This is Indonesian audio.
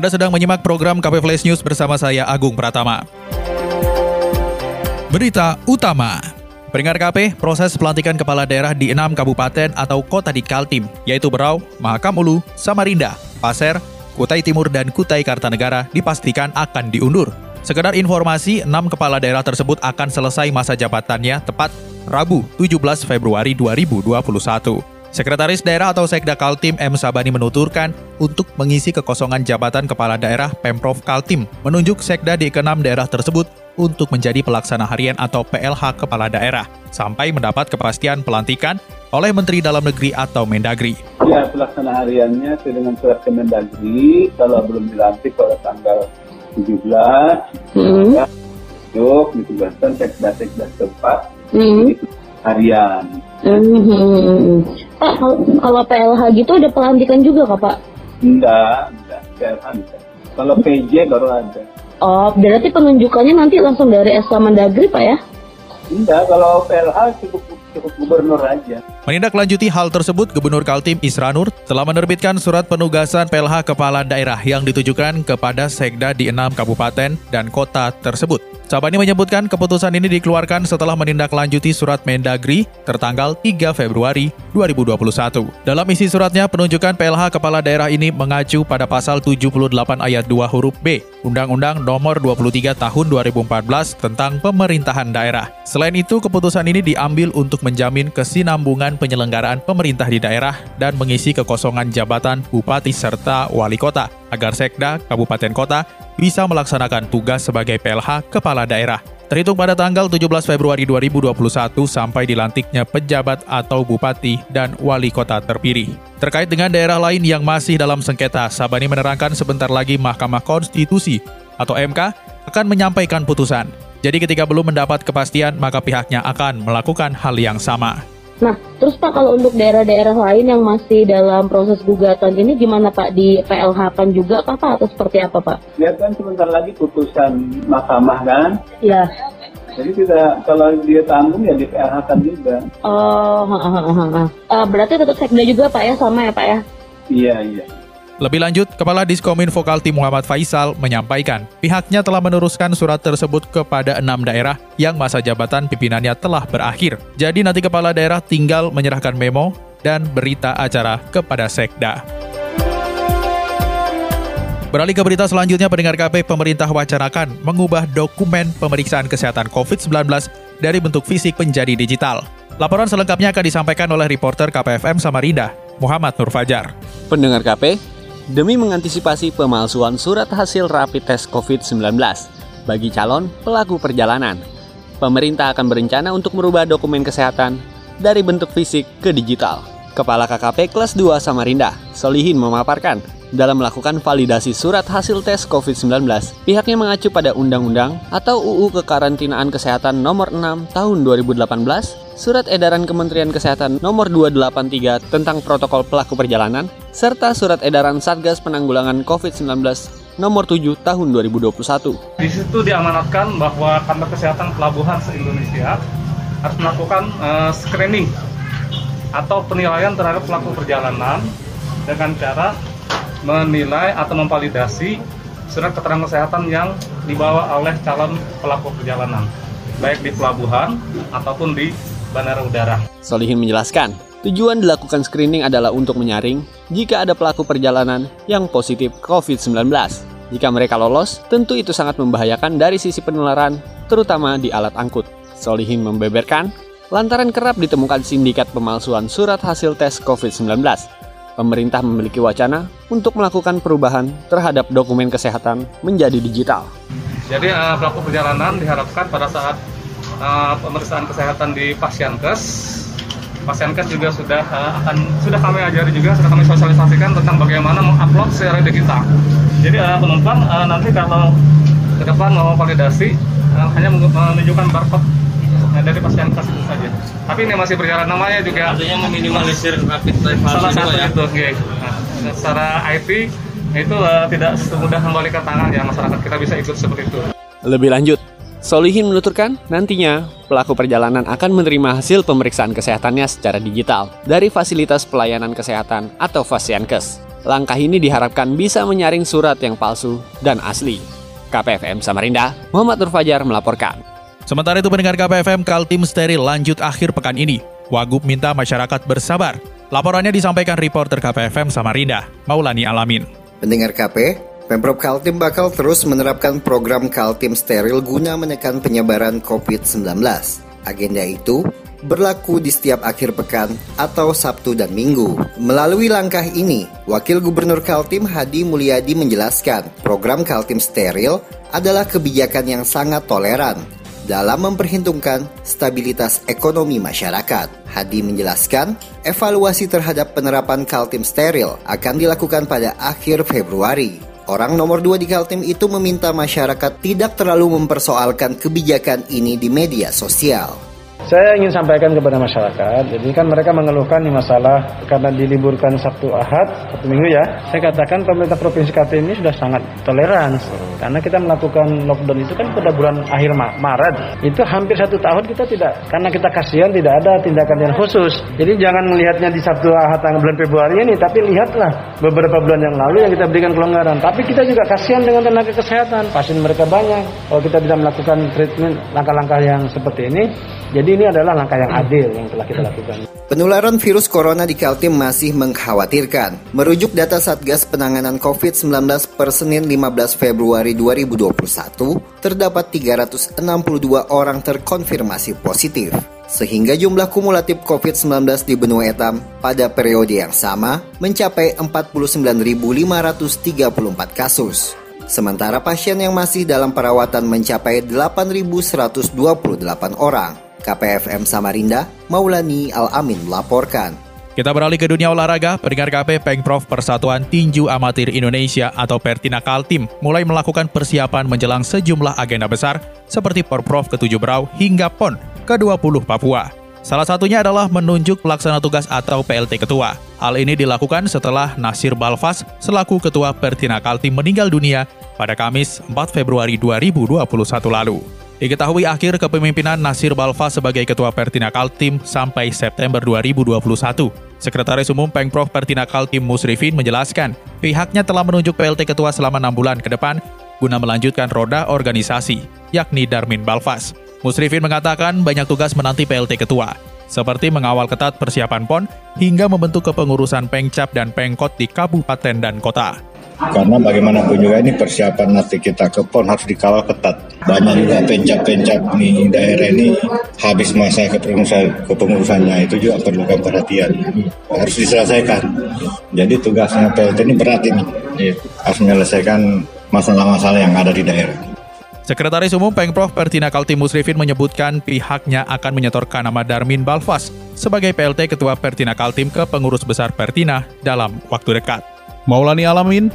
Anda sedang menyimak program KP Flash News bersama saya Agung Pratama. Berita utama. Pendengar KP, proses pelantikan kepala daerah di enam kabupaten atau kota di Kaltim, yaitu Berau, Mahakam Ulu, Samarinda, Pasir, Kutai Timur, dan Kutai Kartanegara dipastikan akan diundur. Sekedar informasi, enam kepala daerah tersebut akan selesai masa jabatannya tepat Rabu 17 Februari 2021. Sekretaris Daerah atau Sekda Kaltim M. Sabani menuturkan untuk mengisi kekosongan jabatan Kepala Daerah Pemprov Kaltim menunjuk Sekda di keenam daerah tersebut untuk menjadi pelaksana harian atau PLH Kepala Daerah sampai mendapat kepastian pelantikan oleh Menteri Dalam Negeri atau Mendagri. Ya, pelaksana hariannya sesuai dengan surat Kemendagri, kalau belum dilantik pada tanggal 17, hmm. ya, yuk ditugaskan sekda-sekda setempat, hmm. Harian. Hmm. Pak, kalau PLH gitu ada pelantikan juga kak Pak? Enggak, enggak. PLH enggak. Kalau PJ baru ada. Oh, berarti penunjukannya nanti langsung dari SK Mendagri Pak ya? Enggak, kalau PLH cukup cukup gubernur aja. Menindaklanjuti hal tersebut, Gubernur Kaltim Isranur telah menerbitkan surat penugasan PLH Kepala Daerah yang ditujukan kepada Sekda di enam kabupaten dan kota tersebut. Sabani menyebutkan keputusan ini dikeluarkan setelah menindaklanjuti surat Mendagri tertanggal 3 Februari 2021. Dalam isi suratnya, penunjukan PLH Kepala Daerah ini mengacu pada pasal 78 ayat 2 huruf B Undang-Undang Nomor 23 Tahun 2014 tentang Pemerintahan Daerah. Selain itu, keputusan ini diambil untuk menjamin kesinambungan penyelenggaraan pemerintah di daerah dan mengisi kekosongan jabatan bupati serta wali kota agar Sekda Kabupaten Kota bisa melaksanakan tugas sebagai PLH Kepala Daerah. Terhitung pada tanggal 17 Februari 2021 sampai dilantiknya pejabat atau bupati dan wali kota terpilih. Terkait dengan daerah lain yang masih dalam sengketa, Sabani menerangkan sebentar lagi Mahkamah Konstitusi atau MK akan menyampaikan putusan. Jadi ketika belum mendapat kepastian, maka pihaknya akan melakukan hal yang sama. Nah, terus Pak kalau untuk daerah-daerah lain yang masih dalam proses gugatan ini gimana Pak di PLH kan juga Pak, Pak atau seperti apa Pak? Ya kan sebentar lagi putusan mahkamah kan? Iya. Jadi tidak kalau dia tanggung ya di PLH kan juga. Oh, ha, ha, ha, ha. Uh, berarti tetap sekda juga Pak ya sama ya Pak ya? Iya iya. Lebih lanjut, Kepala Diskominfo Kaltim Muhammad Faisal menyampaikan pihaknya telah meneruskan surat tersebut kepada enam daerah yang masa jabatan pimpinannya telah berakhir. Jadi nanti Kepala Daerah tinggal menyerahkan memo dan berita acara kepada Sekda. Beralih ke berita selanjutnya, pendengar KP pemerintah wacanakan mengubah dokumen pemeriksaan kesehatan COVID-19 dari bentuk fisik menjadi digital. Laporan selengkapnya akan disampaikan oleh reporter KPFM Samarinda, Muhammad Nur Fajar. Pendengar KP, demi mengantisipasi pemalsuan surat hasil rapid test COVID-19 bagi calon pelaku perjalanan. Pemerintah akan berencana untuk merubah dokumen kesehatan dari bentuk fisik ke digital. Kepala KKP kelas 2 Samarinda, Solihin memaparkan, dalam melakukan validasi surat hasil tes COVID-19, pihaknya mengacu pada Undang-Undang atau UU Kekarantinaan Kesehatan Nomor 6 Tahun 2018 Surat Edaran Kementerian Kesehatan Nomor 283 tentang Protokol Pelaku Perjalanan, serta Surat Edaran Satgas Penanggulangan COVID-19 Nomor 7 Tahun 2021. Di situ diamanatkan bahwa kantor kesehatan pelabuhan se-Indonesia harus melakukan uh, screening atau penilaian terhadap pelaku perjalanan dengan cara menilai atau memvalidasi surat keterangan kesehatan yang dibawa oleh calon pelaku perjalanan baik di pelabuhan ataupun di bandara udara. Solihin menjelaskan, tujuan dilakukan screening adalah untuk menyaring jika ada pelaku perjalanan yang positif COVID-19. Jika mereka lolos, tentu itu sangat membahayakan dari sisi penularan, terutama di alat angkut. Solihin membeberkan, lantaran kerap ditemukan sindikat pemalsuan surat hasil tes COVID-19. Pemerintah memiliki wacana untuk melakukan perubahan terhadap dokumen kesehatan menjadi digital. Jadi uh, pelaku perjalanan diharapkan pada saat uh, pemeriksaan kesehatan di Pasienkes Pasienkes juga sudah uh, akan sudah kami ajari juga sudah kami sosialisasikan tentang bagaimana mengupload secara digital. Jadi uh, penumpang uh, nanti kalau ke depan mau validasi uh, hanya menunjukkan barcode dari Pasienkes itu saja. Tapi ini masih berjalan namanya juga artinya meminimalisir rapid test salah satu ya. itu. Okay. Nah, secara IT itu uh, tidak semudah membalikan tangan ya masyarakat kita bisa ikut seperti itu. Lebih lanjut, Solihin menuturkan nantinya pelaku perjalanan akan menerima hasil pemeriksaan kesehatannya secara digital dari fasilitas pelayanan kesehatan atau Fasienkes. Langkah ini diharapkan bisa menyaring surat yang palsu dan asli. KPFM Samarinda, Muhammad Nur Fajar melaporkan. Sementara itu pendengar KPFM Kaltim steril lanjut akhir pekan ini. Wagub minta masyarakat bersabar. Laporannya disampaikan reporter KPFM Samarinda, Maulani Alamin. Pendengar KP, Pemprov Kaltim bakal terus menerapkan program Kaltim Steril guna menekan penyebaran COVID-19. Agenda itu berlaku di setiap akhir pekan atau Sabtu dan Minggu. Melalui langkah ini, Wakil Gubernur Kaltim Hadi Mulyadi menjelaskan, program Kaltim Steril adalah kebijakan yang sangat toleran dalam memperhitungkan stabilitas ekonomi masyarakat. Hadi menjelaskan, evaluasi terhadap penerapan Kaltim Steril akan dilakukan pada akhir Februari. Orang nomor dua di Kaltim itu meminta masyarakat tidak terlalu mempersoalkan kebijakan ini di media sosial. Saya ingin sampaikan kepada masyarakat, jadi kan mereka mengeluhkan nih masalah karena diliburkan Sabtu Ahad, Sabtu Minggu ya. Saya katakan pemerintah Provinsi Kaltim ini sudah sangat toleran, karena kita melakukan lockdown itu kan pada bulan akhir Maret. Itu hampir satu tahun kita tidak, karena kita kasihan tidak ada tindakan yang khusus. Jadi jangan melihatnya di Sabtu Ahad tanggal bulan Februari ini, tapi lihatlah beberapa bulan yang lalu yang kita berikan kelonggaran. Tapi kita juga kasihan dengan tenaga kesehatan, pasien mereka banyak. Kalau kita tidak melakukan treatment langkah-langkah yang seperti ini, jadi ini adalah langkah yang adil yang telah kita lakukan. Penularan virus corona di Kaltim masih mengkhawatirkan. Merujuk data Satgas Penanganan COVID-19 per Senin 15 Februari 2021, terdapat 362 orang terkonfirmasi positif. Sehingga jumlah kumulatif COVID-19 di benua etam pada periode yang sama mencapai 49.534 kasus. Sementara pasien yang masih dalam perawatan mencapai 8.128 orang. KPFM Samarinda, Maulani Al-Amin melaporkan. Kita beralih ke dunia olahraga, pendengar KP Pengprov Persatuan Tinju Amatir Indonesia atau Pertina Kaltim mulai melakukan persiapan menjelang sejumlah agenda besar seperti Porprov ke-7 Brau hingga PON ke-20 Papua. Salah satunya adalah menunjuk pelaksana tugas atau PLT Ketua. Hal ini dilakukan setelah Nasir Balfas selaku Ketua Pertina Kaltim meninggal dunia pada Kamis 4 Februari 2021 lalu. Diketahui akhir kepemimpinan Nasir Balfa sebagai Ketua Pertina Kaltim sampai September 2021. Sekretaris Umum Pengprov Pertina Kaltim Musrifin menjelaskan, pihaknya telah menunjuk PLT Ketua selama enam bulan ke depan guna melanjutkan roda organisasi, yakni Darmin Balfas. Musrifin mengatakan banyak tugas menanti PLT Ketua, seperti mengawal ketat persiapan PON hingga membentuk kepengurusan Pengcap dan Pengkot di kabupaten dan kota. Karena bagaimanapun juga ini persiapan nanti kita ke PON harus dikawal ketat. Banyak juga pencap-pencap di daerah ini habis masa kepengurusan, kepengurusannya itu juga perlukan perhatian. Harus diselesaikan. Jadi tugasnya PLT ini berat ini. Harus menyelesaikan masalah-masalah yang ada di daerah. Sekretaris Umum Pengprov Pertina Kaltim Musrifin menyebutkan pihaknya akan menyetorkan nama Darmin Balfas sebagai PLT Ketua Pertina Kaltim ke pengurus besar Pertina dalam waktu dekat. Maulani Alamin,